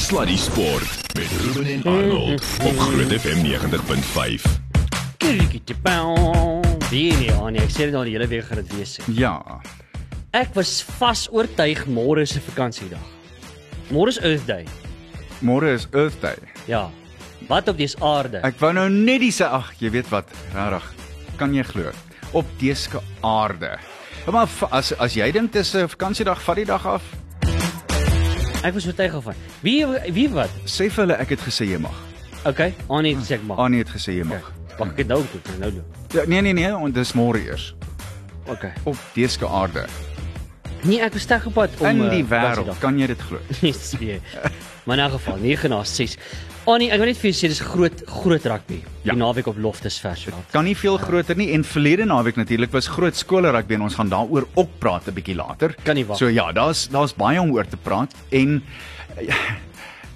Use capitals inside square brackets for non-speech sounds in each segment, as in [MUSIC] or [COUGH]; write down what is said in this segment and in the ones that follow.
Sluddy Sport met Ruben en Arnold op Groot FM 90.5. Wie nie, Annie, ek sê dit al die hele week gaan dit wees. Ja. Ek was vas oortuig môre is 'n vakansiedag. Môre is Earth Day. Môre is Earth Day. Ja. Wat op dese aarde? Ek wou nou net die sê ag, jy weet wat, regtig. Kan jy glo? Op dese aarde. Maar as as jy dink dis 'n vakansiedag, vat die dag af. Ek was oortuig van. Wie wie wat? Sê vir hulle ek het gesê jy mag. Okay, Annie het sê ek maar. Annie het gesê jy mag. Pak ek dit nou toe, nou nou. Ja, nee nee nee, en dis môre eers. Okay. Op dese aarde. Nee, ek was terug op pad om In eh, die wêreld, vakansiedag. kan jy dit glo? [LAUGHS] Nee, sweer. Maar in 'n geval 9 na 6. Annie, ek wil net vir jou sê dis groot groot rugby. Ja. Die naweek op Loftus Versveld. Kan nie veel groter nie en verlede naweek natuurlik was groot skole rugby en ons gaan daaroor ook praat 'n bietjie later. Kan nie wag. So ja, daar's daar's baie om oor te praat en ja,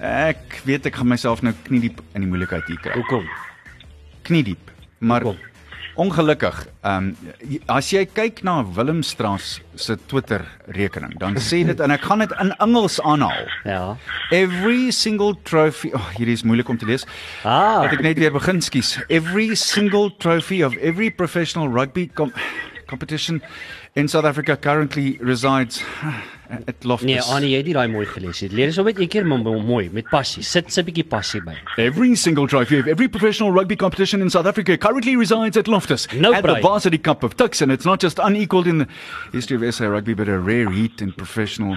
ek weet ek gaan myself nou kniediep in die moeilikheid hier kry. Hoekom? Kniediep. Maar Hoekom? Ongelukkig, ehm um, as jy kyk na Willem Straas se Twitter rekening, dan sê dit en ek gaan dit in Engels aanhaal. Ja. Every single trophy, oh, hierdie is moeilik om te lees. Ah. Laat ek net weer begin, skus. Every single trophy of every professional rugby com competition in South Africa currently resides at Loftus. Nee, Annie, jy het nie daai mooi gelees nie. Leer dit sommer net een keer mooi met passie. Sit sit 'n bietjie passie by. Every single trophy of every professional rugby competition in South Africa currently resides at Loftus. No at the braai. Varsity Cup of Tuks, and it's not just unequaled in the history of SA rugby, but a rare heat in professional.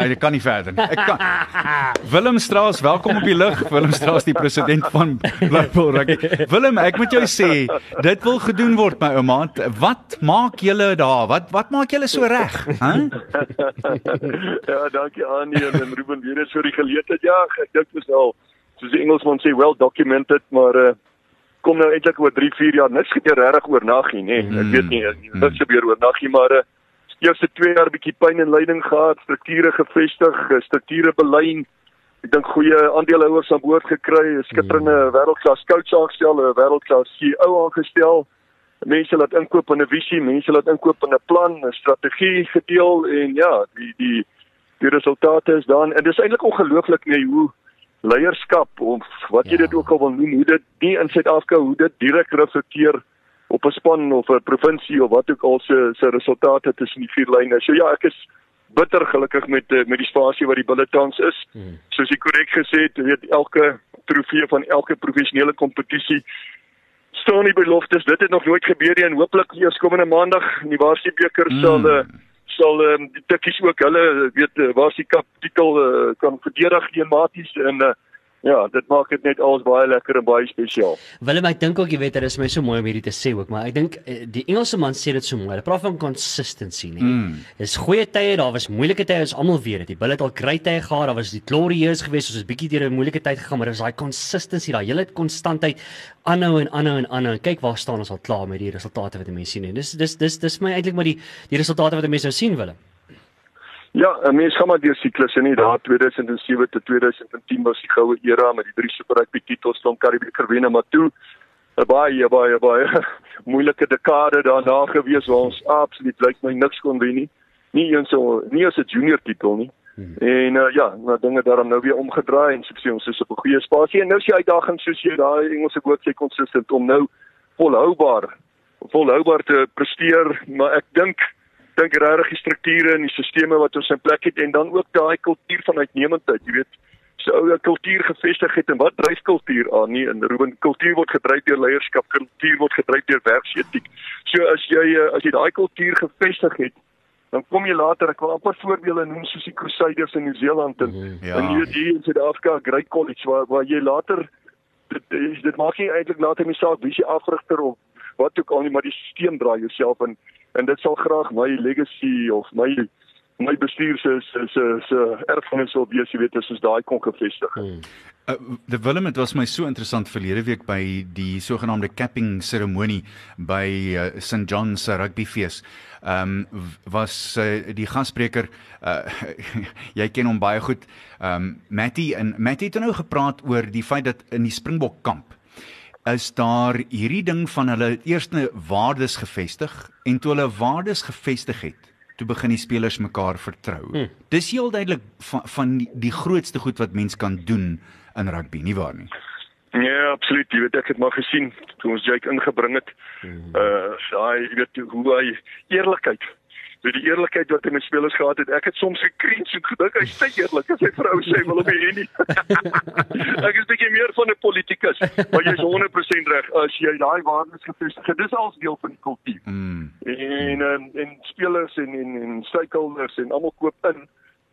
ek kan nie verder. nie. Ek kan. Willem Straas, welkom op die lig. Willem Straas, die president van Blackpool Rugby. Willem, ek moet jou sê, dit wil gedoen word, my ouma. Wat maak julle daar? Wat wat maak julle so reg? Hæ? [LAUGHS] ja, dankie Annie en, en Ruben weer eens vir die geleentheid. Ja, ek dink dis al soos die Engelsman sê well documented, maar uh, kom nou eintlik oor 3, 4 jaar niks gebeur regtig oornag nie, nê. Nee. Ek weet nie Hmm. niks gebeur oornag nie, maar uh, eerste 2 jaar bietjie pyn en lyding gehad, strukture gevestig, eh, strukture belyn. Ek dink goeie aandeelhouers aan boord gekry, 'n skitterende Hmm. wêreldklas coach aangestel, 'n wêreldklas CEO aangestel mense laat inkoop in 'n visie, mense laat inkoop in 'n plan, 'n strategie gedeel en ja, die die die resultate is dan en dis eintlik ongelooflik nee hoe leierskap of wat jy Ja. dit ook al wil noem, hoe dit nie in Suid-Afrika hoe dit direk reflekteer op 'n span of 'n provinsie of wat ook al se se resultate tussen die vier lyne. So ja, ek is bitter gelukkig met eh, met die spasie wat die bulle tans is. Hmm. Soos jy korrek gesê het, weet elke trofee van elke professionele kompetisie staan nie by Loftus. Dit het nog nooit gebeur nie en hooplik eers komende maandag in die Waarsie beker Mm. sal uh, sal um, die tikkies ook hulle weet uh, Waarsie Cup titel uh, kan verdedig eenmaties en uh, ja, dit maak dit net alles baie lekker en baie spesiaal. Willem, ek dink ook jy weet dit is my so mooi om hierdie te sê ook, maar ek dink eh, die Engelse man sê dit so mooi. Hulle praat van consistency, nee. Mm. Dis goeie tye, daar was moeilike tye, ons almal weet dit. Die Bulls het al kry tye gehad, daar was die glory years geweest, ons het bietjie deur 'n moeilike tyd gegaan, maar dis daai consistency, daai hele konstantheid aanhou en aanhou en aanhou. En kyk waar staan ons al klaar met die resultate wat mense sien. En dis dis dis dis my eintlik maar die die resultate wat mense nou sien, Willem. Ja, mens gaan maar deur siklusse nie. Daar 2007 tot 2010 was die goue era met die drie Super Rugby titels van Karibeker wen maar toe 'n baie baie baie [LAUGHS] moeilike dekade daarna gewees waar ons absoluut lyk my niks kon wen nie. Nie eens so nie as 'n junior titel nie. Hmm. En uh, ja, nou dinge daarom nou weer omgedraai en soos jy ons is op 'n goeie spasie en nou is die uitdaging soos jy daai Engelse woord sê consistent om nou volhoubaar volhoubaar te presteer, maar ek dink dink regtig die strukture en die stelsels wat ons in plek het en dan ook daai kultuur van uitnemendheid, jy weet, so ou kultuur gevestig het en wat dryf kultuur aan nie en Ruben kultuur word gedryf deur leierskap, kultuur word gedryf deur werksetiek. So as jy eh, as jy daai kultuur gevestig het, dan kom jy later, ek wil amper voorbeelde noem soos die Crusaders in Nieu-Seeland en Ja. en hier hier in Suid-Afrika, Great College waar waar jy later dit dit maak nie eintlik later nie saak wie jy afrigter of wat ook al nie, maar die stelsel draai jouself en en dit sal graag my legacy of my my bestuur se se se se erfenis wil wees, jy weet, as ons daai kon gevestig. Hmm. Uh, die Willem, dit was my so interessant verlede week by die sogenaamde capping seremonie by uh, St John se rugbyfees. Ehm um, was uh, die gasspreker uh, [LAUGHS] jy ken hom baie goed. Ehm um, Matty en Matty het nou gepraat oor die feit dat in die Springbok kamp is daar hierdie ding van hulle eerste waardes gevestig en toe hulle waardes gevestig het, toe begin die spelers mekaar vertrou. Hmm. Dis heel duidelik van van die, die grootste goed wat mens kan doen in rugby, nie waar nie? Ja, absoluut. Jy weet ek het maar gesien toe ons Jake ingebring het. Hmm. Uh, daai jy weet hoe hy eerlikheid met die eerlikheid wat hy met spelers gehad het. Ek het soms gekreens en gedink hy's te eerlik as sy vrou sê wil hom hê nie. [LAUGHS] ek is bietjie meer van 'n politikus, maar jy's 100% reg as jy daai waardes gefestig het. Dis als deel van die kultuur. Mm. En en, en spelers en en, en stakeholders en almal koop in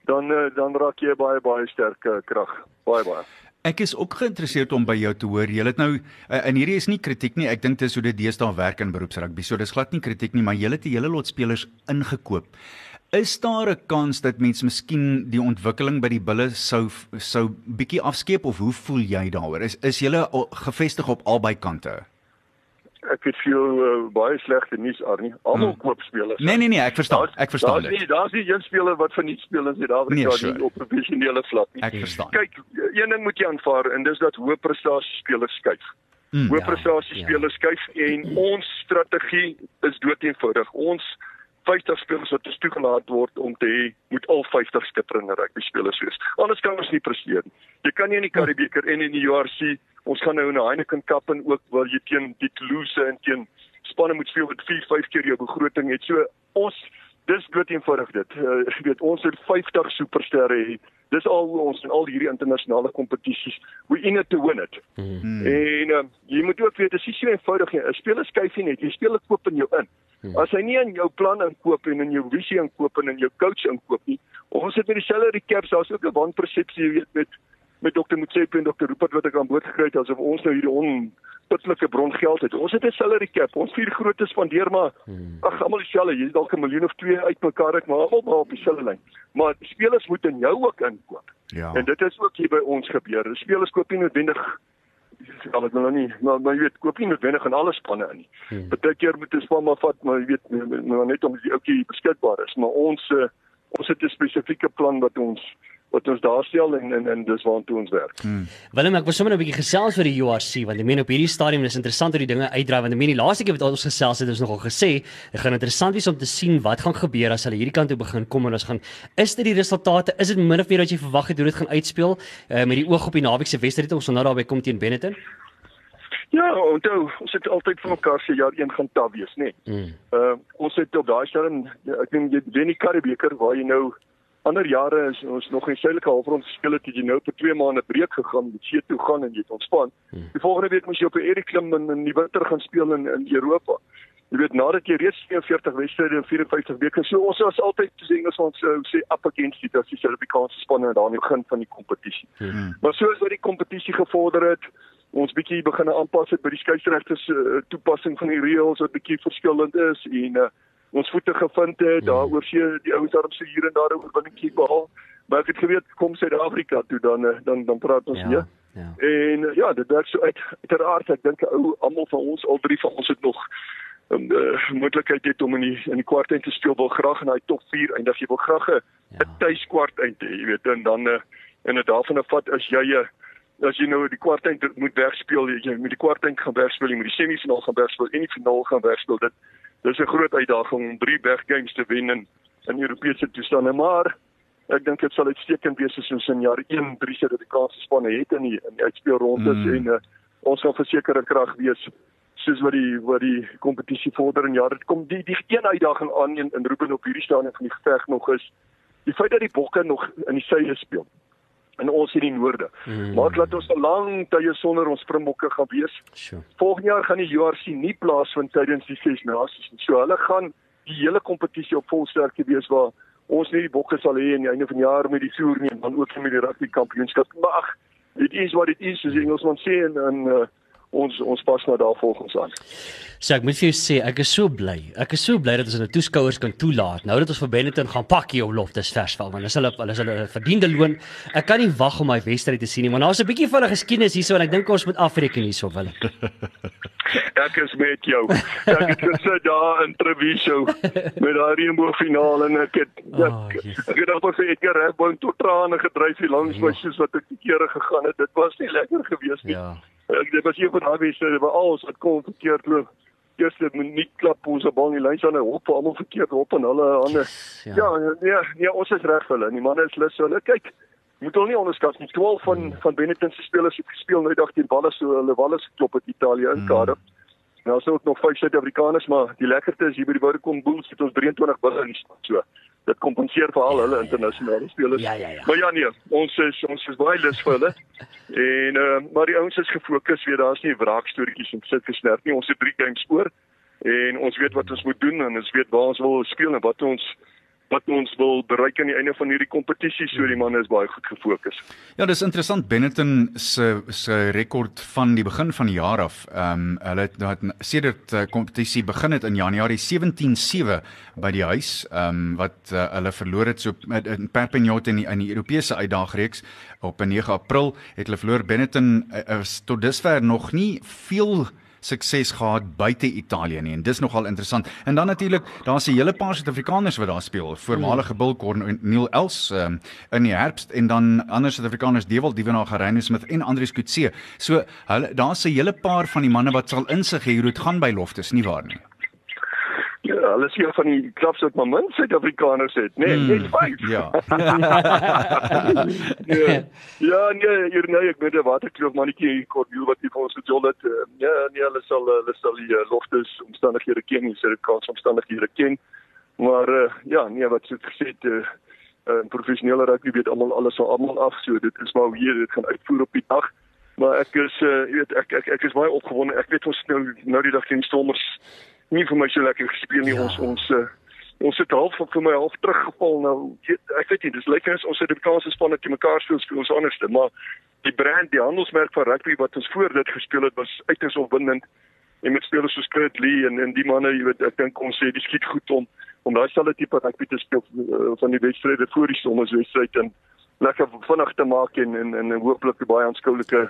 dan eh, dan raak jy baie baie sterk krag. Baie baie. Ek is ook geïnteresseerd om by jou te hoor. Jy het nou eh, en hierdie is nie kritiek nie. Ek dink dit is hoe dit deesdae werk in beroepsrugby. So dis glad nie kritiek nie, maar jy het 'n hele lot spelers ingekoop. Is daar 'n kans dat mense miskien die ontwikkeling by die bulle sou sou bietjie afskeep of hoe voel jy daaroor? Is is jy gevestig op albei kante? Ek het veel uh, baie slegte nuus Arnie. Almal hmm. koop spelers. Nee nee nee, ek verstaan. Daar, ek verstaan dit. Daar's nie een speler wat van nie spelers in Suid-Afrika nee, sure. op professionele vlak nie. Ek verstaan. Kyk, een ding moet jy aanvaar en dis dat hoë prestasie spelers skuif. Hmm, hoë ja, prestasie ja. spelers skuif en ons strategie is doeteenvoudig. Ons 50 spelers wat ons toegelaat word om te hê moet al 50 skitterende rugby spelers wees. Anders kan ons nie presteer nie. Jy kan nie in die Karibeker en in die URC, ons gaan nou in 'n Heineken Cup en ook wil jy teen die Toulouse en teen spanne moet speel wat 4, 5 keer jou begroting het. So ons dis dood eenvoudig dit. Uh, jy weet ons het 50 supersterre hê. Dis al hoe ons in al hierdie internasionale kompetisies we in it to win it. Hmm. En uh, jy moet ook weet dis nie so eenvoudig nie. 'n Speler skuif nie net, jy speel dit koop in jou in. Hmm. As hy nie in jou plan inkoop en in jou visie inkoop en in jou coach inkoop nie, ons het met die salary caps, daar's ook 'n wanpersepsie, jy weet, met met dokter Motsepe en dokter Rupert wat ek aan boord gekry het asof ons nou hierdie onputlike bron geld het. Ons het 'n salary cap, ons vier grootes spandeer maar hmm. ag almal dieselfde, jy's dalk 'n miljoen of twee uitmekaar ek maar almal op dieselfde lyn. Maar spelers moet in jou ook inkoop. Ja. En dit is ook hier by ons gebeur. Die spelers koop nie noodwendig al ek nou nie maar maar jy weet koop nie noodwendig aan alle spanne in nie. Hmm. Partykeer moet 'n span maar vat maar jy weet maar net om die ouetjie beskikbaar is, maar ons uh, ons het 'n spesifieke plan wat ons wat ons daar stel en en, en dis waartoe ons werk. Hmm. Willem, ek was sommer 'n bietjie gesels vir die URC want ek meen op hierdie stadium is interessant hoe die dinge uitdraai want ek meen die laaste keer wat ons gesels het, het ons nogal gesê dit gaan interessant wees om te sien wat gaan gebeur as hulle hierdie kant toe begin kom en ons gaan is dit die resultate, is dit min of meer wat jy verwag het hoe dit gaan uitspeel uh, met die oog op die naweek se wedstryd ons gaan nou daarby kom teen Benetton? Ja, onthou, ons het altyd vir mekaar se jaar een gaan taaf wees, nê. Nee. Mm. Uh ons het op daai stadium ek dink jy wen die Karibeker waar jy nou ander jare is ons nog in suidelike halfrond gespeel het, het jy nou vir 2 maande breek gegaan, jy see toe gaan en jy het ontspan. Hmm. Die volgende week moet jy op 'n Erik klim in, in die winter gaan speel in in Europa. Jy weet nadat jy reeds 42 wedstryde in 54 weke so ons was altyd soos Engels ons uh, sê up against it as die Suid-Afrikaanse spanne aan die begin van die kompetisie. Hmm. Maar soos wat die kompetisie gevorder het, ons bietjie begin aanpas het by die skeieregters uh, toepassing van die reëls wat bietjie verskillend is en uh, ons voete gevind het, daar oor see die ouens daar op so hier en daar oor binnetjie behaal. Maar ek het geweet kom Suid-Afrika toe dan eh, dan dan praat ons ja, weer. Ja. En eh, ja, dit werk so uit uiteraard ek dink ou almal van ons al drie van ons het nog 'n um, uh, moontlikheid het om in die in die kwart eind te speel wil graag in daai top 4 eindig jy wil graag 'n ja. tuis kwart eind hê jy weet en dan uh, en dit daarvan af vat as jy 'n uh, as jy nou die kwart eind moet wegspeel jy moet die kwart eind gaan wegspeel jy moet die semifinaal gaan wegspeel en die finaal gaan wegspeel dit dis 'n groot uitdaging om drie weggames te wen in in Europese toestande, maar ek dink dit sal uitstekend wees as ons in jaar 1 drie Suid-Afrikaanse spanne het in die in die uitspelrondes mm. en uh, ons sal verseker 'n krag wees soos wat die wat die kompetisie vorder en ja, dit kom die die een uitdaging aan in, in Ruben op hierdie stadium van die geveg nog is die feit dat die bokke nog in die suide speel en ons in die noorde. Mm. Maar laat ons 'n lang tye sonder ons springbokke gaan wees. Sure. Volgende jaar gaan die URC nie plaasvind tydens die ses nasies nie. So hulle gaan die hele kompetisie op volsterkte wees waar ons nie die bokke sal hê aan die einde van die jaar met die toer nie en dan ook met die rugby kampioenskap. Maar ag, dit is wat dit is, soos Engelsman sê en en uh, ons ons pas nou daar volgens aan. So ek moet vir jou sê, ek is so bly. Ek is so bly dat ons hulle toeskouers kan toelaat. Nou dat ons vir Benetton gaan pak hier op Loftus Versveld, want hulle hulle hulle verdiende loon. Ek kan nie wag om my wedstryd te sien nie, maar daar's 'n bietjie van 'n geskiedenis hierso en ek dink ons moet afreken hierso wil. [LAUGHS] ek is met jou. Ek het gesit daar in Treviso met daai reënboog finaal en ek het oh, ek, ek het op vir Edgar Rathbone tot trane gedryf hier langs my ja. soos wat ek die kere gegaan het. Dit was nie lekker gewees nie. Ja. Ek dit was een van daai wisse waar alles wat kom verkeerd loop. eerste minuut klap ons op in die lyn staan en hop almal verkeerd op en hulle hande. Ja. Ja, nee, nee, ons is reg vir hulle. Die manne is lus. Hulle kyk moet hulle nie onderskat nie. 12 van Hmm. van Benetton se spelers het gespeel nou dag teen Wallis so hulle Wallis geklop het Italië in Mm. Kaap. Nou is ook nog vyf Suid-Afrikaners, maar die lekkerste is hier by die Vodacom Bulls het ons 23 bulle in die stad so. Dit kompenseer vir al hulle internasionale spelers. Ja, ja, ja. Maar ja nee, ons is ons is baie lus vir hulle. [LAUGHS] En uh, maar die ouens is gefokus, weet daar's nie wraakstories en sit gesnerp nie. Ons het drie games oor en ons weet wat ons moet doen en ons weet waar ons wil speel en wat ons wat ons wil bereik aan die einde van hierdie kompetisie. So die manne is baie goed gefokus. Ja, dis interessant Benetton se se rekord van die begin van die jaar af. Ehm um, hulle het dat sedert uh, kompetisie begin het in Januarie 17-7 by die huis, ehm um, wat uh, hulle verloor het so met in Perpignan in die, in die Europese uitdagreeks op 9 April het hulle verloor Benetton uh, tot dusver nog nie veel sukses gehad buite Italië nie en dis nogal interessant. En dan natuurlik, daar's 'n hele paar Suid-Afrikaners wat daar speel. Voormalige Bill Cornel Els um, in die herbst en dan ander Suid-Afrikaners Dewald Dievenaar Gareyne Smith en Andrius Kutse. So hulle daar's 'n hele paar van die manne wat sal insig hê hoe dit gaan by Loftus, nie waar nie? Ja, hulle is een van die klubs wat maar min Suid-Afrikaners het, nee, Hmm, net vyf. Ja. ja, [LAUGHS] [LAUGHS] ja, nee, hier nee, ek weet 'n waterkloof mannetjie hier Cornel wat hier vir ons gejol het. Uh, ja, nee, hulle sal hulle sal die uh, loftes omstandighede ken, die Suid-Afrikaanse omstandighede ken. Maar uh, ja, nee, wat jy gesê het uh, uh, professionele rugby weet almal alles van almal af, so dit is maar hoe dit gaan uitvoer op die dag. Maar ek is uh, jy weet ek ek ek is baie opgewonde. Ek weet ons nou nou die dag teen Stormers nie vir my so lekker gespeel nie. Ja. Ons ons uh, ons het half vir my half teruggeval nou ek weet nie dis lyk as ons Suid-Afrikaanse spanne te mekaar speel speel ons anderste maar die brand die handelsmerk van rugby wat ons voor dit gespeel het was uiters opwindend en met spelers soos Kurt Lee en en die manne jy weet ek dink ons sê die skiet goed om om daai selfde tipe rugby te speel uh, van die wedstryde voor die Stormers wedstryd en lekker vinnig te maak en en en hooplik baie aanskoulike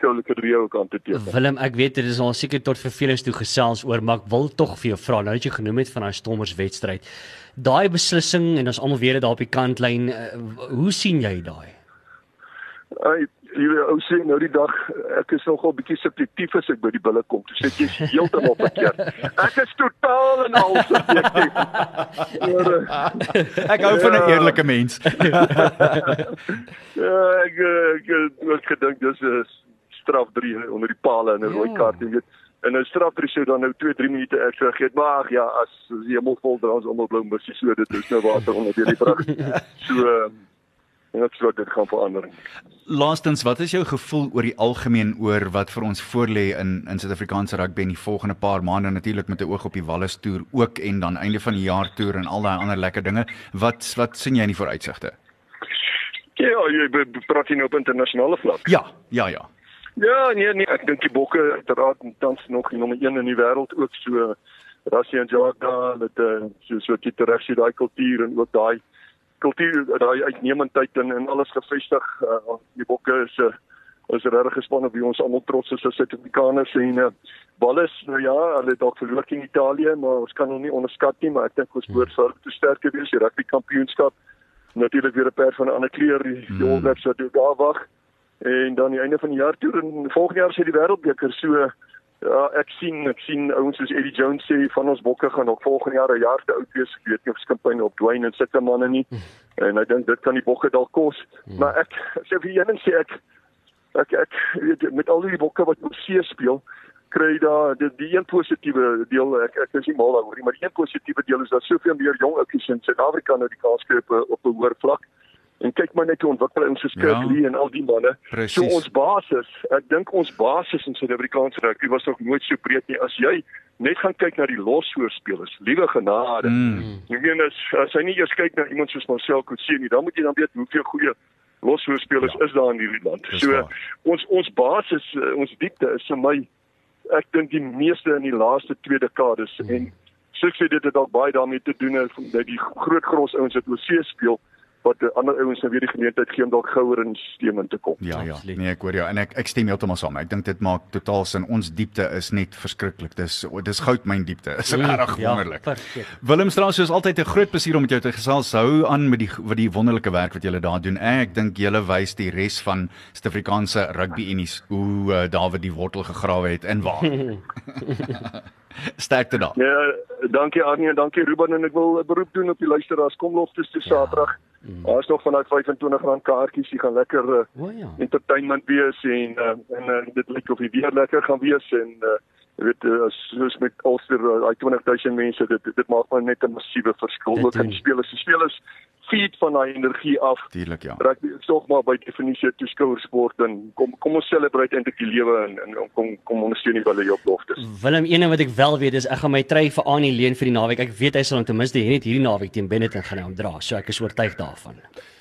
skoulike trio kan te teken. Willem, ek weet dit is al seker tot vervelings toe gesels oor, maar ek wil tog vir jou vra, nou dat jy genoem het van daai Stormers wedstryd. Daai beslissing en ons almal weet dit daar op die kantlyn, uh, hoe sien jy daai? Ai, jy ou sê nou die dag ek is nogal bietjie subjektief as ek by die bulle kom. Toe sê jy is heeltemal verkeerd. [LAUGHS] Ek is totaal en al subjektief. Maar, uh, [LAUGHS] Ek hou van 'n Ja. eerlike mens. [LAUGHS] ja, ek ek ek het gedink dis 'n straf 3 onder die pale en 'n rooi Ja. kaart, jy weet. En 'n straf 3 sou dan nou 2, 3 minute ekstra gee. Maar ag ja, as die hemel vol dra ons almal blou missie so dit is nou water onder die [LAUGHS] brug. So ehm, en dit sou dit gaan verander. Laastens, wat is jou gevoel oor die algemeen oor wat vir ons voorlê in in Suid-Afrikaanse rugby in die volgende paar maande natuurlik met 'n oog op die Wallis toer ook en dan einde van die jaar toer en al daai ander lekker dinge. Wat wat sien jy in die vooruitsigte? Ja, jy praat hier nou op internasionale vlak. Ja, ja, ja. Ja, nee nee, ek dink die bokke uiteraard tans nog die nommer 1 in die wêreld ook so Rassie en daar met uh, so so dit reg sy daai kultuur en ook daai kultuur daai uitnemendheid en en alles gevestig. Uh, die bokke is 'n uh, is regtig gespan op wie ons almal trots is as Suid-Afrikaners en uh, Wallis nou ja, hulle het dalk verloor in Italië, maar ons kan hom nie onderskat nie, maar ek dink ons behoort vir te sterk te wees, die rugby kampioenskap. Natuurlik weer 'n perd van 'n ander kleur, die Hmm. mm. All Blacks wat daar wag en dan die einde van die jaar toe en volgende jaar sê die wêreldbeker so ja ek sien ek sien ouens soos Eddie Jones sê van ons bokke gaan nog volgende jaar 'n jaar te oud wees. Ek weet nie of Skimpyn op Dwayne en sulke manne nie. En ek dink dit kan die bokke dalk kos. Maar ek sê vir een ding sê ek ek ek weet met al die bokke wat op see speel kry daar die, die een positiewe deel ek ek is nie mal daaroor nie maar die een positiewe deel is dat soveel meer jong ouetjies in Suid-Afrika nou die kans kry op op 'n hoër vlak en kyk maar net hoe ontwikkel ons soos Kirk Ja. Lee en al die manne Presies. So ons basis, ek dink ons basis in Suid-Afrikaanse rugby was nog nooit so breed nie. As jy net gaan kyk na die losvoorspelers, liewe genade. Mm. Ek meen as as jy nie eers kyk na iemand soos Marcel Coetzee nie, dan moet jy dan weet hoeveel goeie losvoorspelers Ja. is daar in hierdie land. So waar. ons ons basis, eh, ons diepte is vir my ek dink die meeste in die laaste twee dekades Mm. en suk sê dit het dalk baie daarmee te doen het dat die groot gros ouens wat oorsee speel wat ander ouens nou weer die geleentheid gee om dalk gouer in stelsel in te kom. Ja ja, nee ek hoor jou en ek ek stem heeltemal saam. Ek dink dit maak totaal sin. Ons diepte is net verskriklik. Dis dis goudmyn diepte. Is regtig ja, wonderlik. verseker. Willem Strauss, soos altyd 'n groot plesier om met jou te gesels. Hou aan met die wat die wonderlike werk wat julle daar doen. Ek dink julle wys die res van Suid-Afrikaanse rugby unies hoe uh, Dawid die wortel gegrawe het en waar. [LAUGHS] [LAUGHS] Sterkte daar. Nee, dankie Arnie en dankie Ruben en ek wil 'n beroep doen op die luisteraars. Kom loftes toe Saterdag. Daar's nog van daai R25 kaartjies. Jy gaan lekker uh, O ja. entertainment wees en uh, en uh, dit lyk of die weer lekker gaan wees en uh, jy weet uh, soos met Ulster daai 20000 mense dit dit maak maar net 'n massiewe verskil ook die spelers. Die spelers feed van daai energie af. Tuurlik ja. Rugby is tog maar by definisie 'n toeskouersport en kom kom ons celebrate eintlik die lewe en, en kom kom ondersteun die hulle jou beloftes. Willem, een ding wat ek wel weet is ek gaan my trui vir Annie leen vir die naweek. Ek weet hy sal hom ten minste net hierdie naweek teen Benetton gaan hom dra. So ek is oortuig daarvan.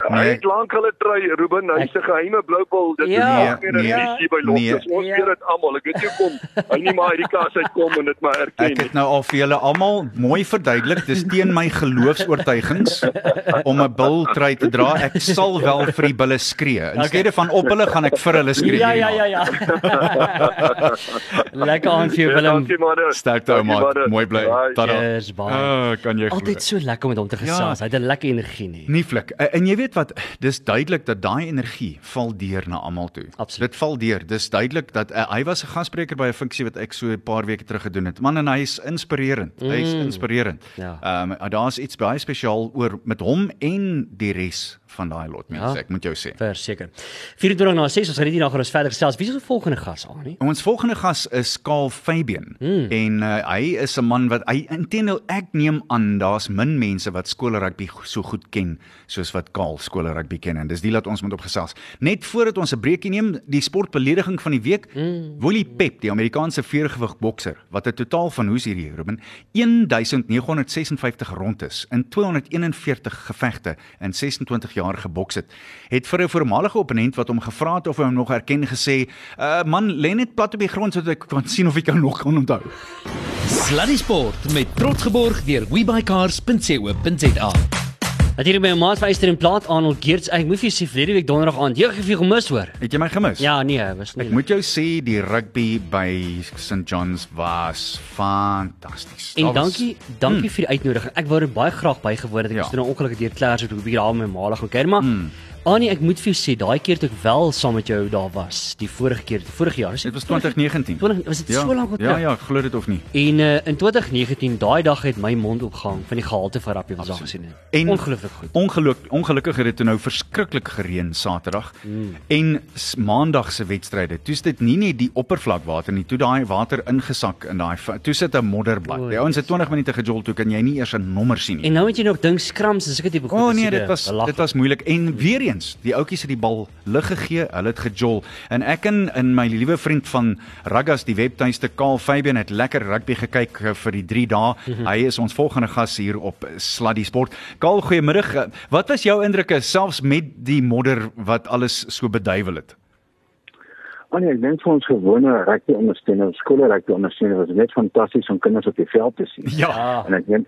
Hy het lank hulle trui Ruben, hy's 'n geheime blou bil. Dit Ja, is nie nee, nee, nee, by Loftus. nee. Ons Ja. weet dit almal. Ek weet jy kom. Hy nie maar hierdie kas uitkom en dit maar erken. Ek het nou al vir julle almal mooi verduidelik, dis teen my geloofs-oortuigings om 'n bil trui te dra. Ek sal wel vir die bulle skree. In steede van op hulle gaan ek vir hulle skree. Ja ja ja ja. [LAUGHS] Lekker aan vir jou Ja, Willem. Sterkte ou maat. Mooi bly. Tada. Ah, kan jy glo. Altyd so lekker om met hom te gesels. Ja. Hy het 'n lekker energie nie. Nie flik. En jy weet wat, dis duidelik dat daai energie val deur na almal toe. Absoluut. Dit val deur. Dis duidelik dat uh, hy was 'n gasspreker by 'n funksie wat ek so 'n paar weke terug gedoen het. Man en hy is inspirerend. Mm. Hy is inspirerend. Ja. Ehm um, daar's iets baie spesiaal oor met hom en die res van daai lot mense. Ja. Ek moet jou sê. Verseker. 24 na 6 ons gaan net hier na gaan ons verder gesels. Wie is ons volgende gas aan nie? Ons volgende gas is Karl Fabian Hmm. en uh, hy is 'n man wat hy intendeel ek neem aan daar's min mense wat skoolrugby go- so goed ken soos wat Karl skoolrugby ken en dis die laat ons moet opgesels. Net voordat ons 'n breekie neem, die sportbelediging van die week, Hmm. Willie Pep, die Amerikaanse veergewig bokser wat 'n totaal van hoe's hierdie Ruben 1956 rondes in 241 gevegte in 26 jaar geboks het, het vir 'n voormalige opponent wat hom gevra het of hy hom nog herken gesê, uh, "Man, lê net plat op die grond sodat ek kan sien of ek jou nog kan onthou." Sluddy Sport met trots geborg deur webycars.co.za. Natuurlik by 'n maat vyster in plaat Arnold Geerts. Ek moet vir jou sê verlede week donderdag aand, jy het vir gemis hoor. Het jy my gemis? Ja, nee, was nie. Ek moet jou sê die rugby by St John's was fantasties. En was- dankie, dankie vir die uitnodiging. Ek wou dit baie graag bygewoon het. Ek Ja. was nou ongelukkig deur se so probeer met my maal gaan kuier, maar Annie, ek moet vir jou sê, daai keer toe ek wel saam met jou daar was, die vorige keer, die vorige jaar, Dit was 2019. 20 was dit ja, so lank Ja, terug? ja, glo dit of nie. En uh, in 2019, daai dag het my mond opgehang van die gehalte van rugby wat ons daar gesien het. En- Ongelooflik goed. Ongeluk ongelukkig het dit nou verskriklik gereën Saterdag. Mm. En Maandag se wedstryde. Toe's dit nie net die oppervlakwater nie, toe daai water ingesak in daai toe sit 'n modderblad. O, Die ouens het 20 minute gejol toe kan jy nie eers 'n nommer sien nie. En nou het jy nog dink skrams en sulke tipe goed. O oh, nee, dit was dit was moeilik en weer eens, die ouetjies het die bal lig gegee, hulle het gejol. En ek en in my liewe vriend van Ruggas die webtuiste Kaal Fabian het lekker rugby gekyk eh, vir die 3 dae. Hy is ons volgende gas hier op Sluddy Sport. Kaal, goeiemiddag. Eh, Wat was jou indrukke selfs met die modder wat alles so beduiwel het? Maar nee, ek dink vir ons gewone rugby ondersteuners, skole rugby ondersteuners was dit net fantasties om kinders op die veld te sien. Ja. En ek dink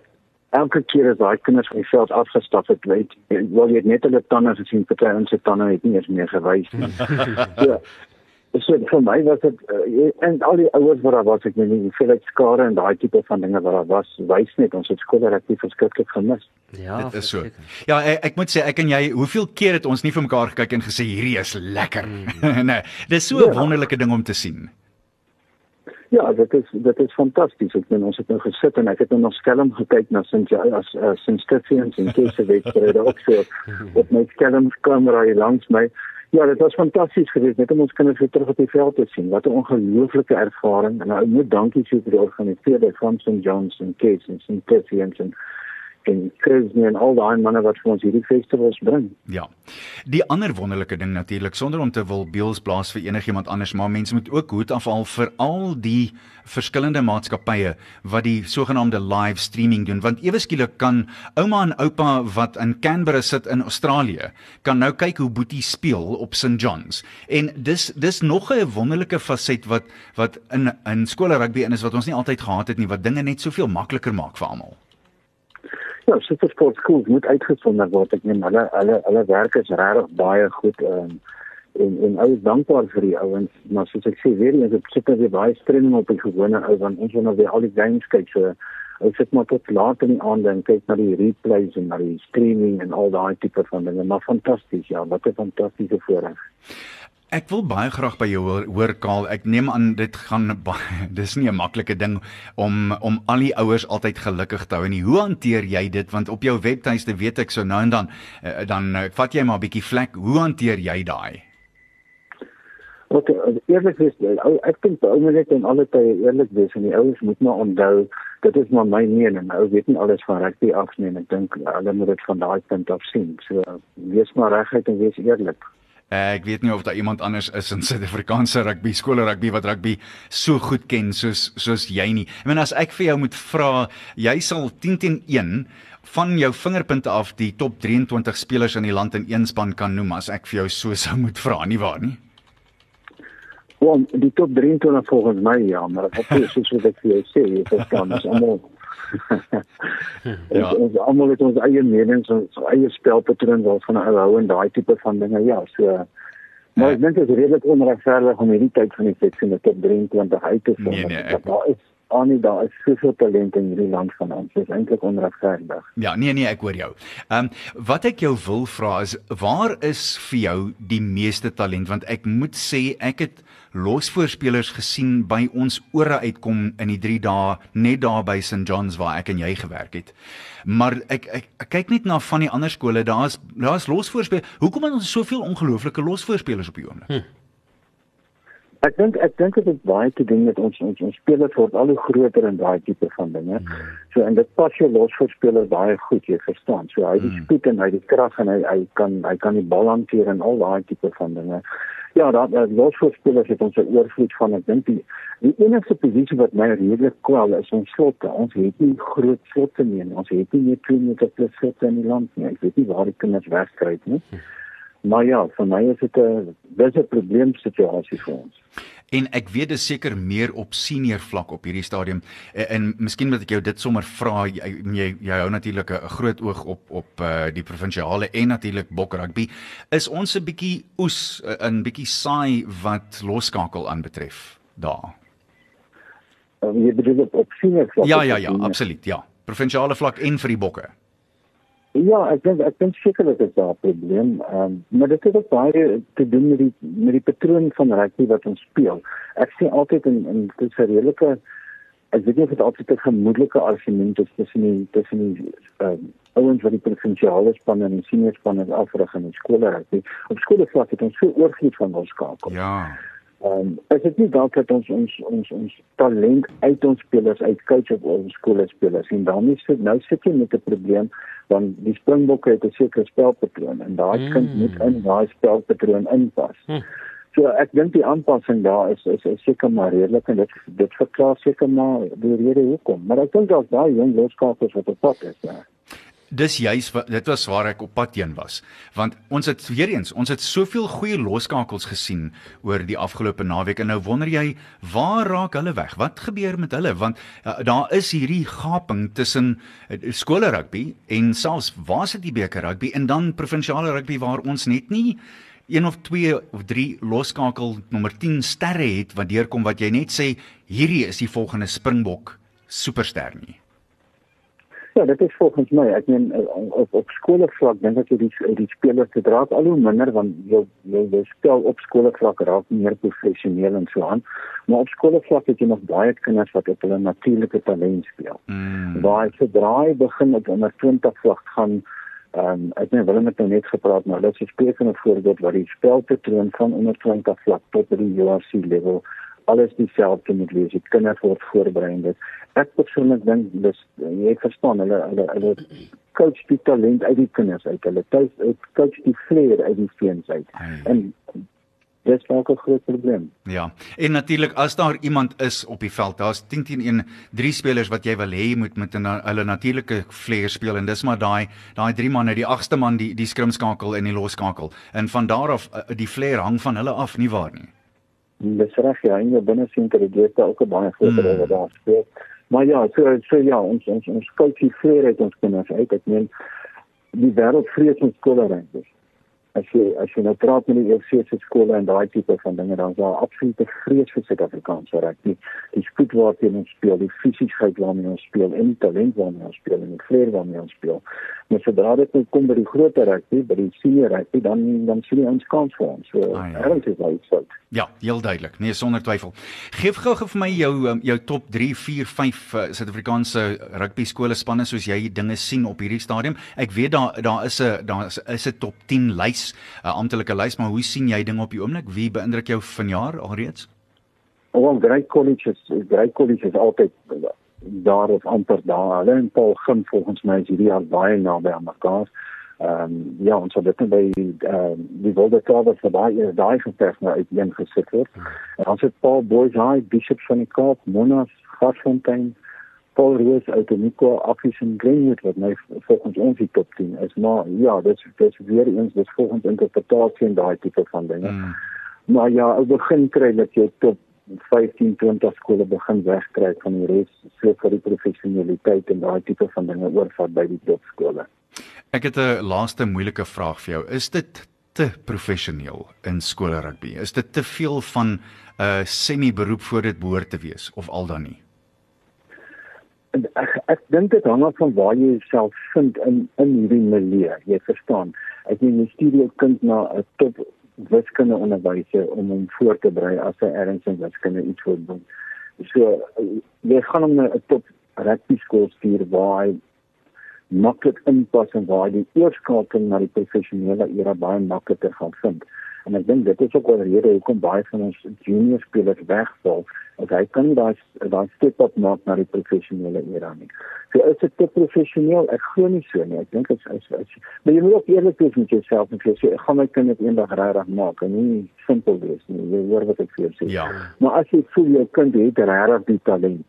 elke keer as daai kinders van die veld afgestap het, weet jy, wel jy het net hulle tande gesien, party ons se tande het nie eens meer gewys nie. [LAUGHS] ja. So vir my was dit uh, en al die ouers wat daar was, ek weet nie hoeveel uit skare en daai tipe van dinge wat daar was, wys net ons het skole rugby verskriklik gemis. Ja, Dit is so. verseker. Ja, ek, ek moet sê ek en jy, hoeveel keer het ons nie vir mekaar gekyk en gesê hierdie is lekker. [LAUGHS] nee, dis so 'n Ja. wonderlike ding om te sien. Ja, dit is dit is fantasties. Ek bedoel ons het nou gesit en ek het nou nog skelm gekyk na Sint as uh, Sint Stephen's en Keuse wedstryde ook so op my skelmkamera hier langs my. Ja, dit was fantasties geweest net om ons kinders weer terug op die veld te sien. Wat 'n ongelooflike ervaring. En nou moet dankie sê vir die organiseerders van St John's en Keuse en Sint Stephen's en en Chris en al daai manne wat vir ons hierdie festivals bring. Ja. Die ander wonderlike ding natuurlik sonder om te wil beels blaas vir enigiemand anders, maar mense moet ook hoed afhaal vir al die verskillende maatskappye wat die sogenaamde live streaming doen want ewe skielik kan ouma en oupa wat in Canberra sit in Australië kan nou kyk hoe Boetie speel op St John's. En dis dis nog 'n wonderlike faset wat wat in in skole rugby in is wat ons nie altyd gehad het nie wat dinge net soveel makliker maak vir almal. Ja, supersport schools moet uitgesonder word. Ek meen hulle hulle hulle werk is regtig baie goed um, en en ou is dankbaar vir die ouens, maar soos ek sê weer eens, ek sit net baie streaming op die gewone ou want ons wil nou weer al die games kyk so ou sit maar tot laat in die aand en kyk na die replays en na die streaming en al daai tipe van dinge, maar fantasties ja, wat 'n fantastiese voorreg. Ek wil baie graag by jou hoor, hoor Kaal. Ek neem aan dit gaan [LAUGHS] baie dis nie 'n maklike ding om om al die ouers altyd gelukkig te hou nie. Hoe hanteer jy dit want op jou webtuiste weet ek so nou en dan uh, dan uh, vat jy maar 'n bietjie vlek. Hoe hanteer jy daai? Wat eerlik is, ek dink ou moet net in alle tye eerlik wees en die ouers moet maar onthou dit is maar my mening. Ou weet nie alles van rugby af nie en ek dink hulle moet dit van daai punt af sien. So wees maar reguit en wees eerlik. Ek weet nie of daar iemand anders is in Suid-Afrikaanse rugby, skole rugby wat rugby so goed ken soos soos jy nie. Ek meen as ek vir jou moet vra, jy sal 10 teen 1 van jou vingerpunte af die top 23 spelers in die land in een span kan noem as ek vir jou so sou moet vra, nie waar nie? Want die top 23 volgens my ja, maar ek het soos wat ek vir jou sê, dit is kan ons almal [LAUGHS] ja. ons almal het ons eie menings en ons eie spelpatroon waarvan ons hou en daai tipe van dinge ja, so maar ek dink dit is redelik onregverdig om hierdie tyd van die seks in die top 23 uit te sien. Nee, nee, ek... Daar is Annie, daar is soveel talent in hierdie land van ons. Dit is eintlik onregverdig. Ja, nee nee, ek hoor jou. Ehm um, wat ek jou wil vra is waar is vir jou die meeste talent want ek moet sê ek het losvoorspelers gesien by ons ore uitkom in die 3 dae net daar by St John's waar ek en jy gewerk het. Maar ek ek, ek kyk net na van die ander skole, daar's daar's losvoorspelers. Hoekom het ons soveel ongelooflike losvoorspelers op die oomblik? Hm. Ek dink ek dink dit het baie te doen met ons ons ons spelers word al hoe groter in daai tipe van dinge. Mm. So en dit pas jou los vir speler baie goed, jy verstaan. So hy het die mm. spoed en hy het die krag en hy hy kan hy kan die bal hanteer en al daai tipe van dinge. Ja, dat uh, los vir spelers het ons 'n oorvloed van ek dink die die enigste posisie wat my redelik kwel is ons slotte. Ons het nie groot slotte nie. Ons het nie meer 2 meter plus slotte in die land nie. Ek weet nie waar die kinders wegkry het nie. Mm. Maar ja, vir my is dit 'n dis 'n probleemsituasie vir ons. En ek weet dis seker meer op senior vlak op hierdie stadium en, en miskien moet ek jou dit sommer vra jy jy, jy hou natuurlik 'n groot oog op op uh, die provinsiale en natuurlik bok rugby is ons 'n bietjie oes 'n bietjie saai wat losskakel aanbetref daar. Um, jy bedoel op, op senior vlak? Ja ja ja, absoluut ja. Provinsiale vlak en vir die bokke. Ja, ek dink ek dink seker dit is daar 'n probleem. Um, maar dit het ook baie te doen met die met die patroon van rugby wat ons speel. Ek sien altyd in in dit is 'n redelike ek weet nie of dit altyd 'n gemoedelike argument is tussen die tussen die um, ouens wat die provinsiale span en die senior span is afrig in die skole rugby. Op skole vlak het ons so oorvloed van ons skakel. Ja. Ehm um, is dit nie dalk dat ons ons ons ons talent uit ons spelers uit coach op ons skole spelers en dan is dit nou sit jy met 'n probleem want die Springbokke het 'n sekere spelpatroon en daai mm. kind moet in daai spelpatroon inpas. Mm. So ek dink die aanpassing daar is is, is seker maar redelik en dit dit verklaar seker maar die rede hoekom. Maar ek dink daar's daai jong loskapers wat op pad is. Ja dis juis dit was waar ek op pad heen was. Want ons het weer eens ons het soveel goeie loskakels gesien oor die afgelope naweek. En nou wonder jy waar raak hulle weg? Wat gebeur met hulle? Want uh, daar is hierdie gaping tussen uh, skole rugby en selfs waar sit die beker rugby en dan provinsiale rugby waar ons net nie een of twee of drie loskakel nommer 10 sterre het wat deurkom wat jy net sê hierdie is die volgende springbok superster nie Ja, dit is volgens my. Ek meen eh, op op skoolvlak dink ek die die spelers te dra al hoe minder want jy jy, jy speel op skoolvlak raak meer professioneel en so aan. Maar op skoolvlak het jy nog baie kinders wat op hulle natuurlike talent speel. Mm. Waar se draai begin op onder 20 vlak gaan ehm um, ek meen Willem het nou net gepraat maar dit is 'n spesifieke voorbeeld waar die spelpatroon van onder 20 vlak tot by die URC level alles dieselfde moet wees. Die kinders word voorberei dit. Ek persoonlik dink dis jy verstaan hulle hulle hulle coach die talent uit die kinders uit. Hulle tuis coach die vleer uit die seuns uit. En dis ook 'n groot probleem. Ja. En natuurlik as daar iemand is op die veld, daar's 10 teen 1 drie spelers wat jy wil hê moet met 'n hulle natuurlike vleer speel en dis maar daai daai drie manne, die agste man die die skrimskakel en die losskakel. En van daar af eh, die vleer hang van hulle af nie waar nie. Dis reg ja, in jou binnesentrum het jy ook 'n baie groot rol hmm. daar speel. Maar ja, so so ja, ons ons ons coach hier vleer uit ons kinders uit. Ek meen die wêreld vrees ons is. as jy as jy nou praat met die EFC skole en daai tipe van dinge dan is daar absolute vrees vir Suid-Afrikaanse rugby. Die spoed waarteen ons speel, die fisiesheid waarmee ons speel en die talent waarmee ons speel en die flair waarmee ons speel. Maar sodra dit nou kom by die groter rugby, by die senior rugby, dan dan sien jy ons kans vir ons. So, Ah, ja. erns is baie sout. Ja, heel duidelik. Nee, sonder twyfel. Geef gou vir my jou um, jou top 3, 4, 5 uh, Suid-Afrikaanse rugby skole spanne soos jy dinge sien op hierdie stadium. Ek weet daar daar is 'n daar is, is 'n top 10 lys, 'n uh, amptelike lys, maar hoe sien jy dinge op die oomblik? Wie beïndruk jou vanjaar alreeds? Wel, Grey College is Grey College is altyd daar of amper daar. Hulle en Paul Gim volgens my is hierdie jaar baie naby aan mekaar. Ehm um, ja, ons het dit net by ehm um, die Wilde Kavers vir daai daai geveg nou uiteen gesit word. En ons het Paul Boys High, Bishops van die Kaap, Monas, Gasfontein, Paul Roos uit Unico, Affies en Greenwood wat nou volgens ons die top 10 is. Maar ja, dit is dit is weer eens dis volgens interpretasie en daai tipe van dinge. Hmm. Maar ja, ou begin kry dat jy top 15, 20 skole begin wegkry van die res, so vir die professionaliteit en daai tipe van dinge oorvat by die topskole. Ek het 'n laaste moeilike vraag vir jou. Is dit te professioneel in skole rugby? Is dit te veel van 'n uh, semi-beroep voor dit behoort te wees of al dan nie? Ek ek dink dit hang af van waar jy jouself vind in in hierdie milieu. Jy verstaan. Ek meen jy stuur jou kind na 'n top wiskunde onderwyser om hom voor te berei as hy ergens in wiskunde iets wil doen. So jy gaan hom na 'n top rugby skool stuur waar hy maklik inpas en waar hy die oorskakeling na die professionele era baie makliker gaan vind. En ek dink dit is ook 'n rede hoekom baie van ons junior spelers wegval, want hy kan nie daai daai step up maak na die professionele era nie. So is dit te professioneel? Ek glo nie so nie. Ek dink dit is is maar jy moet ook eerlik wees met jouself en sê ek gaan my kind dit eendag regtig maak en nie simpel wees nie. Jy hoor wat ek vir jou sê. Ja. Maar as jy voel jou kind het regtig die talent.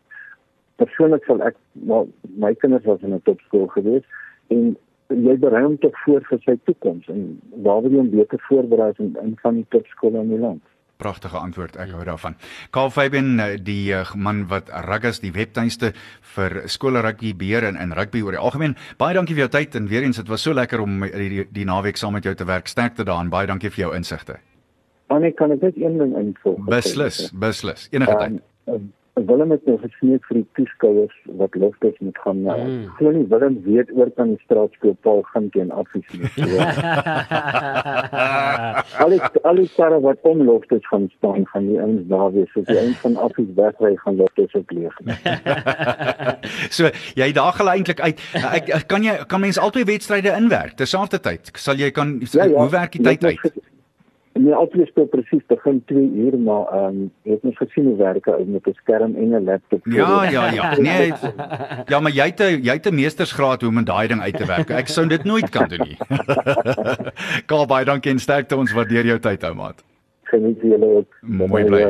Persoonlik sal ek maar my kinders was in 'n topskool gewees en jy berei hom tot voor vir sy toekoms en waar wil jy hom beter voorberei as in, in van die topskole in die land? Pragtige antwoord, ek hou daarvan. Karl Fabian, eh, die uh, man wat Ruggas die webtuiste vir skole rugby beheer en in rugby oor die algemeen. Baie dankie vir jou tyd en weer eens dit was so lekker om die, die, die naweek saam met jou te werk. Sterkte daarin. Baie dankie vir jou insigte. Annie, kan ek net een ding invoeg? Beslis, beslis. Enige tyd. Willem het nou gesmeek vir die toeskouers wat loftes moet gaan na. Mm. Glo nie Willem weet oor kan die straat speel Paul gaan teen afsies nie. [LAUGHS] Al die al die karre wat om loftes gaan staan gaan die ouens daar wees. So die ouens van afsies wegry gaan loftes ook leeg. [LAUGHS] so jy daag hulle eintlik uit. Ek ek- kan jy kan mense albei wedstryde inwerk terselfdertyd. Sal jy kan Ja, hoe werk die tyd uit? Nee, altyd speel presies begin 2 uur, maar ehm um, jy het mens gesien hoe werk ou met 'n skerm en 'n laptop. Ja, ja, ja. Nee, ja, maar jy het 'n jy het 'n meestersgraad hoe om in daai ding uit te werk. Ek sou dit nooit kan doen nie. [LAUGHS] Kaal baie dankie en sterkte ons waardeer jou tyd ou maat. Geniet julle ook. Mooi bly.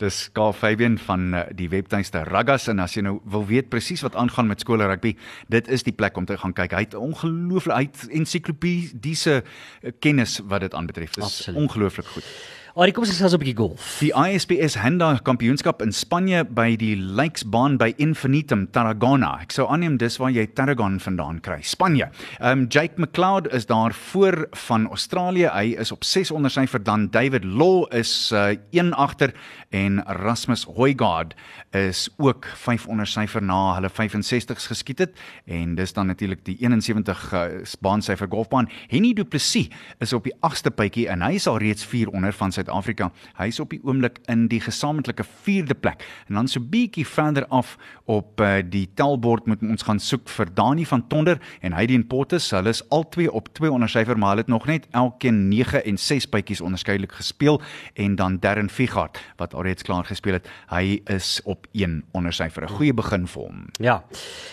Dis Kaal Fabian van uh, die webtuiste Ruggas en as jy nou wil weet presies wat aangaan met skole rugby, dit is die plek om te gaan kyk. Hy het ongelooflik hy het ensiklopediese uh, kennis wat dit aanbetref. Dis ongelooflik goed. Ag, kom ons gesels 'n bietjie golf. Die ISPS Handa Kampioenskap in Spanje by die Lakesbaan by Infinitum Tarragona. Ek sou aanneem dis waar jy Tarragon vandaan kry. Spanje. Ehm um, Jake McLeod is daar voor van Australië. Hy is op 6 ondersyfer dan David Law is uh, 1 agter en Rasmus Højgaard is ook 5 ondersyfer na hulle 65s geskiet het en dis dan natuurlik die 71 uh, baansyfer golfbaan. Henny Du Plessis is op die 8ste puitjie en hy is al reeds 4 onder van Suid-Afrika. Hy is op die oomblik in die gesamentlike 4de plek. En dan so bietjie verder af op uh, die tellbord moet ons gaan soek vir Dani van Tonder en Heidien Pottes. Hulle is albei op 2 ondersyfer, maar hulle het nog net elkeen 9 en 6 puitjies onderskeidelik gespeel en dan Darren Figart wat alreeds klaar gespeel het. Hy is op 1 ondersyfer. 'n Goeie begin vir hom. Ja.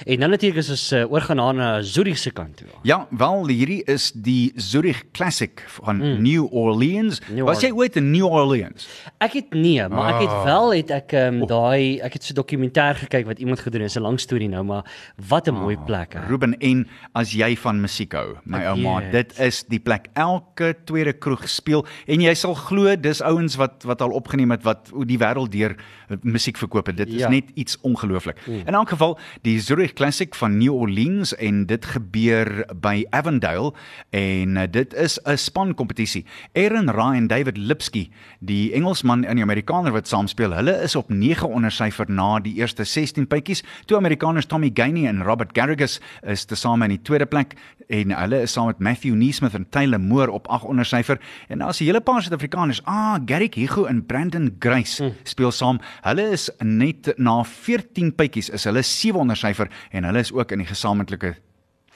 En dan natuurlik is ons uh, oorgaan na na Zurich se kant toe. Ja, wel hierdie is die Zurich Classic van mm. New Orleans. New Was jy ooit in New Orleans? Ek het nee, maar ek het Ah. wel het ek ehm um, daai ek het so dokumentêr gekyk wat iemand gedoen het. Dis 'n lang storie nou, maar wat 'n mooi plek hè. Ruben en as jy van musiek hou, my ouma, dit is die plek. Elke tweede kroeg speel en jy sal glo dis ouens wat wat al opgeneem het wat die wêreld deur musiek verkoop. Dit is Ja. net iets ongelooflik. In elk geval, die Zurich Classic van New Orleans en dit gebeur by Avondale en uh, dit is 'n span kompetisie. Aaron Ryan en David Lipsky, die Engelsman en die Amerikaner wat saam speel, hulle is op 9 ondersyfer na die eerste 16 puitjies. Twee Amerikaners Tommy Gainey en Robert Garrigus is tesame in die tweede plek en hulle is saam met Matthew Neesmith en Taylor Moore op 8 ondersyfer en daar's 'n hele paar Suid-Afrikaners. Ah, Garrick Hugo en Brandon Grace mm. speel saam. Hulle is net na 14 puitjies is hulle 7 ondersyfer en hulle is ook in die gesamentlike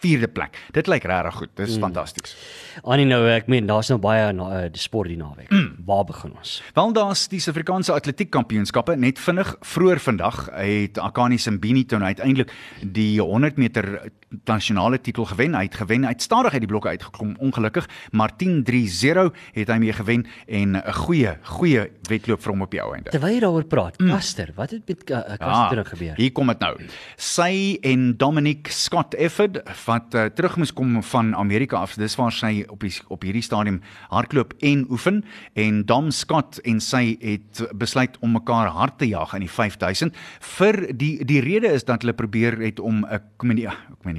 vierde plek. Dit lyk regtig goed. Dis mm. fantasties. Annie nou ek meen daar's nou baie na, uh, sport die naweek. Mm. Waar begin ons? Wel daar's die Suid-Afrikaanse Atletiek Kampioenskappe net vinnig vroeër vandag het Akani Simbini toe uiteindelik die 100 meter nasionale titel gewen. Hy het gewen. Hy het stadig uit die blokke uitgekom ongelukkig, maar 10:30 het hy mee gewen en 'n goeie goeie wedloop vir hom op die ou einde. Terwyl jy daaroor praat, Caster, wat het met uh, Caster nou gebeur? Ah, Hier kom dit nou. Sy en Dominic Scott Efford wat uh, terug moes kom van Amerika af. Dis waar sy op die op hierdie stadium hardloop en oefen en Dom Scott en sy het besluit om mekaar hard te jag in die 5000 vir die die rede is dat hulle probeer het om 'n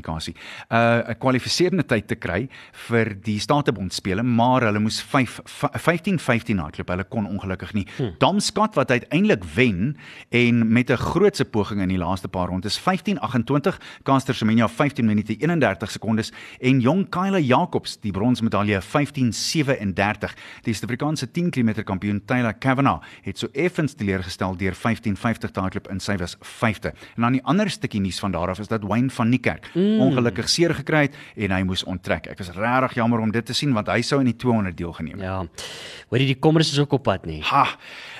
kommunikasie kommunikasie 'n uh, kwalifiserende tyd te kry vir die Statebond spele, maar hulle moes 5 15 15 hardloop. Hulle kon ongelukkig nie. Hmm. Dom Scott wat uiteindelik wen en met 'n grootse poging in die laaste paar rondes 15:28, Caster Semenya 15 minute 31 sekondes en jong Kyla Jacobs die bronsmedalje 15:37. Die Suid-Afrikaanse 10 km kampioen Taylor Kavanagh het so effens teleurgestel deur 15:50 te hardloop in sy was 5de. En dan die ander stukkie nuus van daar af is dat Wayne van Niekerk mm. Ongelukkig seer gekry het en hy moes onttrek. Ek was regtig jammer om dit te sien want hy sou in die 200 deelgeneem het. Ja. Hoorie die kommers is ook op pad nie. Ha,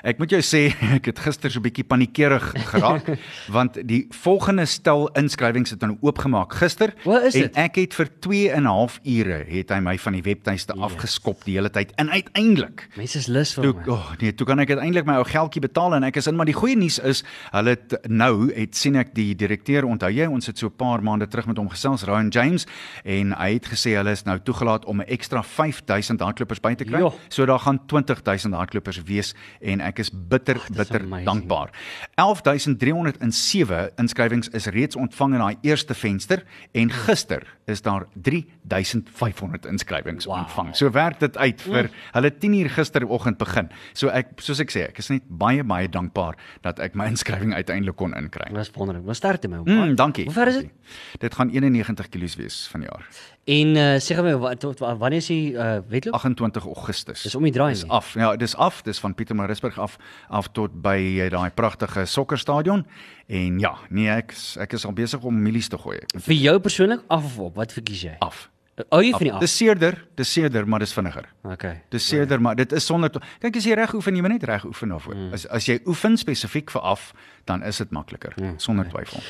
ek moet jou sê [LAUGHS] ek het gister so 'n bietjie paniekerig geraak [LAUGHS] want die volgende stel inskrywings het nou oopgemaak gister en dit? ek het vir 2 en 'n half ure het hy my van die webtuiste yes. afgeskop die hele tyd en uiteindelik Mense is lus vir Toe, my. oh nee, toe kan ek uiteindelik my ou geldjie betaal en ek is in, maar die goeie nuus is, hulle het nou het sien ek die direkteur onthou jy, ons het so 'n paar maande terug met hom gesels, Ryan James, en hy het gesê hulle is nou toegelaat om 'n ekstra 5000 hardlopers by te kry. Jo. So daar gaan 20000 hardlopers wees en ek is bitter dis bitter amazing. dankbaar. 11307 inskrywings is reeds ontvang in daai eerste venster en gister is daar 3500 inskrywings Wow. ontvang. So werk dit uit vir hulle 10uur gisteroggend begin. So ek soos ek sê, ek is net baie baie dankbaar dat ek my [LAUGHS] inskrywing uiteindelik kon inkry. Dis wonderlik. Wat sterkte my. Mm, dankie. Hoe ver is dit? Dit gaan 91 km wees vanjaar. En uh, sê gou my wat tot wa- wanneer is die uh, wedloop? 28 Augustus. Dis om die draai Dis af. Ja, dis af. Dis van Pietermaritzburg af af tot by eh, daai pragtige sokkerstadion. En ja, nee, ek ek is al besig om milies te gooi. Vir jou persoonlik af of op? Wat verkies jy? Af. Ou jy van die af? Dis seerder, dis seerder, maar dis vinniger. Okay. Dis seerder, maar dit is sonder kyk as jy reg oefen, jy moet net reg oefen daarvoor. Mm. As as jy oefen spesifiek vir af, dan is dit makliker, mm. sonder twyfel.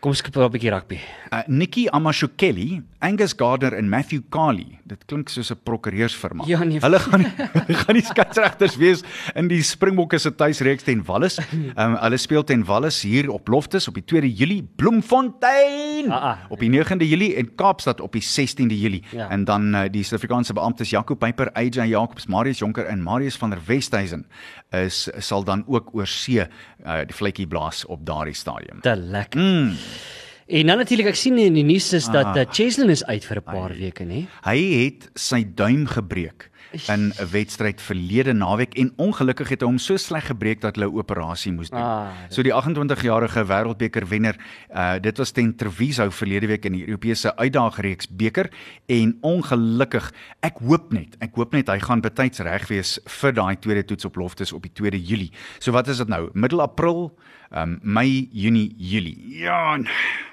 Kom skep 'n bietjie rugby. Uh, Nikki Amashukeli, Angus Gardner en Matthew Carley. Dit klink soos 'n prokureursfirma. Ja, nee. Hulle gaan [LAUGHS] hulle gaan die skeieregters wees in die Springbokke se tuisreeks teen Wallis. Um, hulle speel teen Wallis hier op Loftus op die 2de Julie, Bloemfontein Ah, ah. op die 9de Julie en Kaapstad op die 16de Julie. Ja. En dan uh, die Suid-Afrikaanse beamptes Jaco Pyper, AJ Jacobs, Marius Jonker en Marius van der Westhuizen is sal dan ook oor see uh, die vletjie blaas op daardie stadium. Te lekker. Mm. En dan natuurlik ek sien in die nuus is dat uh, Cheslin is uit vir 'n paar weke, nê? Hy het sy duim gebreek in 'n wedstryd verlede naweek en ongelukkig het hy hom so sleg gebreek dat hulle 'n operasie moes doen. Ah, so die 28-jarige wêreldbeker wenner, uh dit was teen Treviso verlede week in die Europese uitdagreeks beker en ongelukkig, ek hoop net, ek hoop net hy gaan betyds reg wees vir daai tweede toets op Loftus op die 2de Julie. So wat is dit nou? Middel April, um Mei, Junie, Julie. Ja,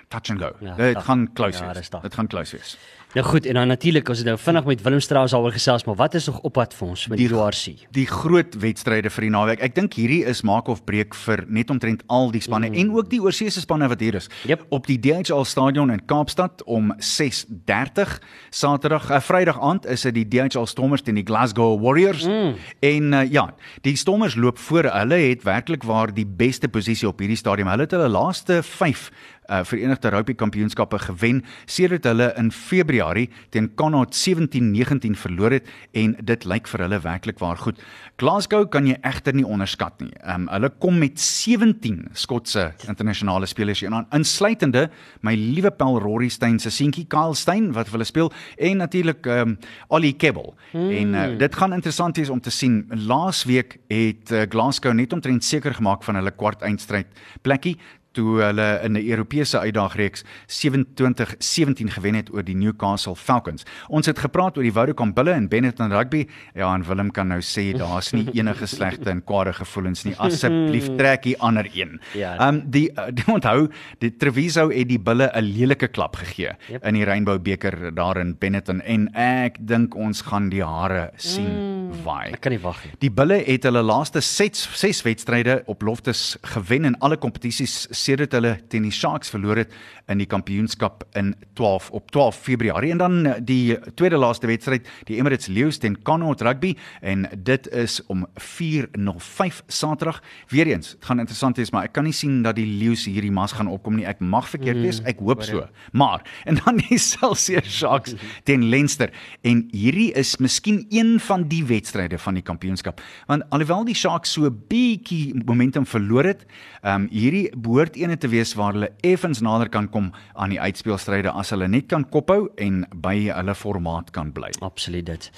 touch and go. Ja, dit dag. gaan close Ja, wees. dis dag. Dit gaan close wees. Nou goed, en dan natuurlik as dit nou vinnig met Willem Strauss daaroor gesels, maar wat is nog op pad vir ons met die ORC? die groot wedstryde vir die naweek. Ek dink hierdie is maak of breek vir net omtrent al die spanne mm. en ook die oorseese spanne wat hier is. Jep. Op die DHL stadion in Kaapstad om 6:30 Saterdag, uh, Vrydag aand is dit die DHL Stormers teen die Glasgow Warriors. Mm. En uh, ja, die Stormers loop voor. Hulle het werklik waar die beste posisie op hierdie stadium. Hulle het hulle laaste 5 uh Verenigde Rugby Kampioenskappe gewen sedert hulle in Februarie teen Connaught 17-19 verloor het en dit lyk vir hulle werklik waar goed. Glasgow kan jy egter nie onderskat nie. Um, hulle kom met 17 Skotse internasionale spelers hier aan, insluitende my liewe Paul Rory Steyn se seentjie Kyle Steyn wat hulle speel en natuurlik um, Ollie Kebble. Hmm. En uh, dit gaan interessant wees om te sien. Laasweek het uh, Glasgow net omtrent seker gemaak van hulle kwart eindstryd plekkie toe hulle in 'n Europese uitdagreeks 27-17 gewen het oor die Newcastle Falcons. Ons het gepraat oor die Vodacom Bulle en Benetton Rugby. Ja, en Willem kan nou sê daar's nie enige slegte en kwade gevoelens nie. Asseblief trek die ander een. Ja. Ehm um, die, die [LAUGHS] onthou, die Treviso het die Bulle 'n lelike klap gegee yep. in die Rainbow beker daar in Benetton en ek dink ons gaan die hare sien mm, waai. Ek kan nie wag nie. Die Bulle het hulle laaste 6 6 wedstryde op Loftus gewen in alle kompetisies sedert hulle teen die Sharks verloor het in die kampioenskap in 12 op 12 Februarie. En dan eh, die tweede laaste wedstryd die Emirates Lions teen Connaught Rugby. En dit is om 4:05 Saterdag. Weer eens dit gaan interessant wees maar ek kan nie sien dat die Lions hierdie mas gaan opkom nie. Ek mag verkeerd wees. Ek hoop so. maar en dan die [LAUGHS] Celsius Sharks [LAUGHS] teen Leinster. En hierdie is miskien een van die wedstryde van die kampioenskap want alhoewel die Sharks so 'n bietjie momentum verloor het um, hierdie behoort ene te wees waar hulle effens nader kan kom aan die uitspelstryde as hulle net kan kophou en by hulle formaat kan bly. Absoluut dit.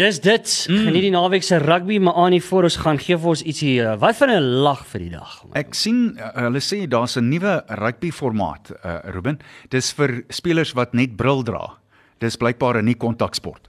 Dis dit. Mm. Geniet die naweek se rugby, maar aan die voor ons gaan gee vir ons ietsie uh, wat van 'n lag vir die dag. Ek sien uh, hulle sê daar's 'n nuwe rugby formaat, uh, Ruben. Dis vir spelers wat net bril dra. Dis blykbaar 'n nie kontaksport.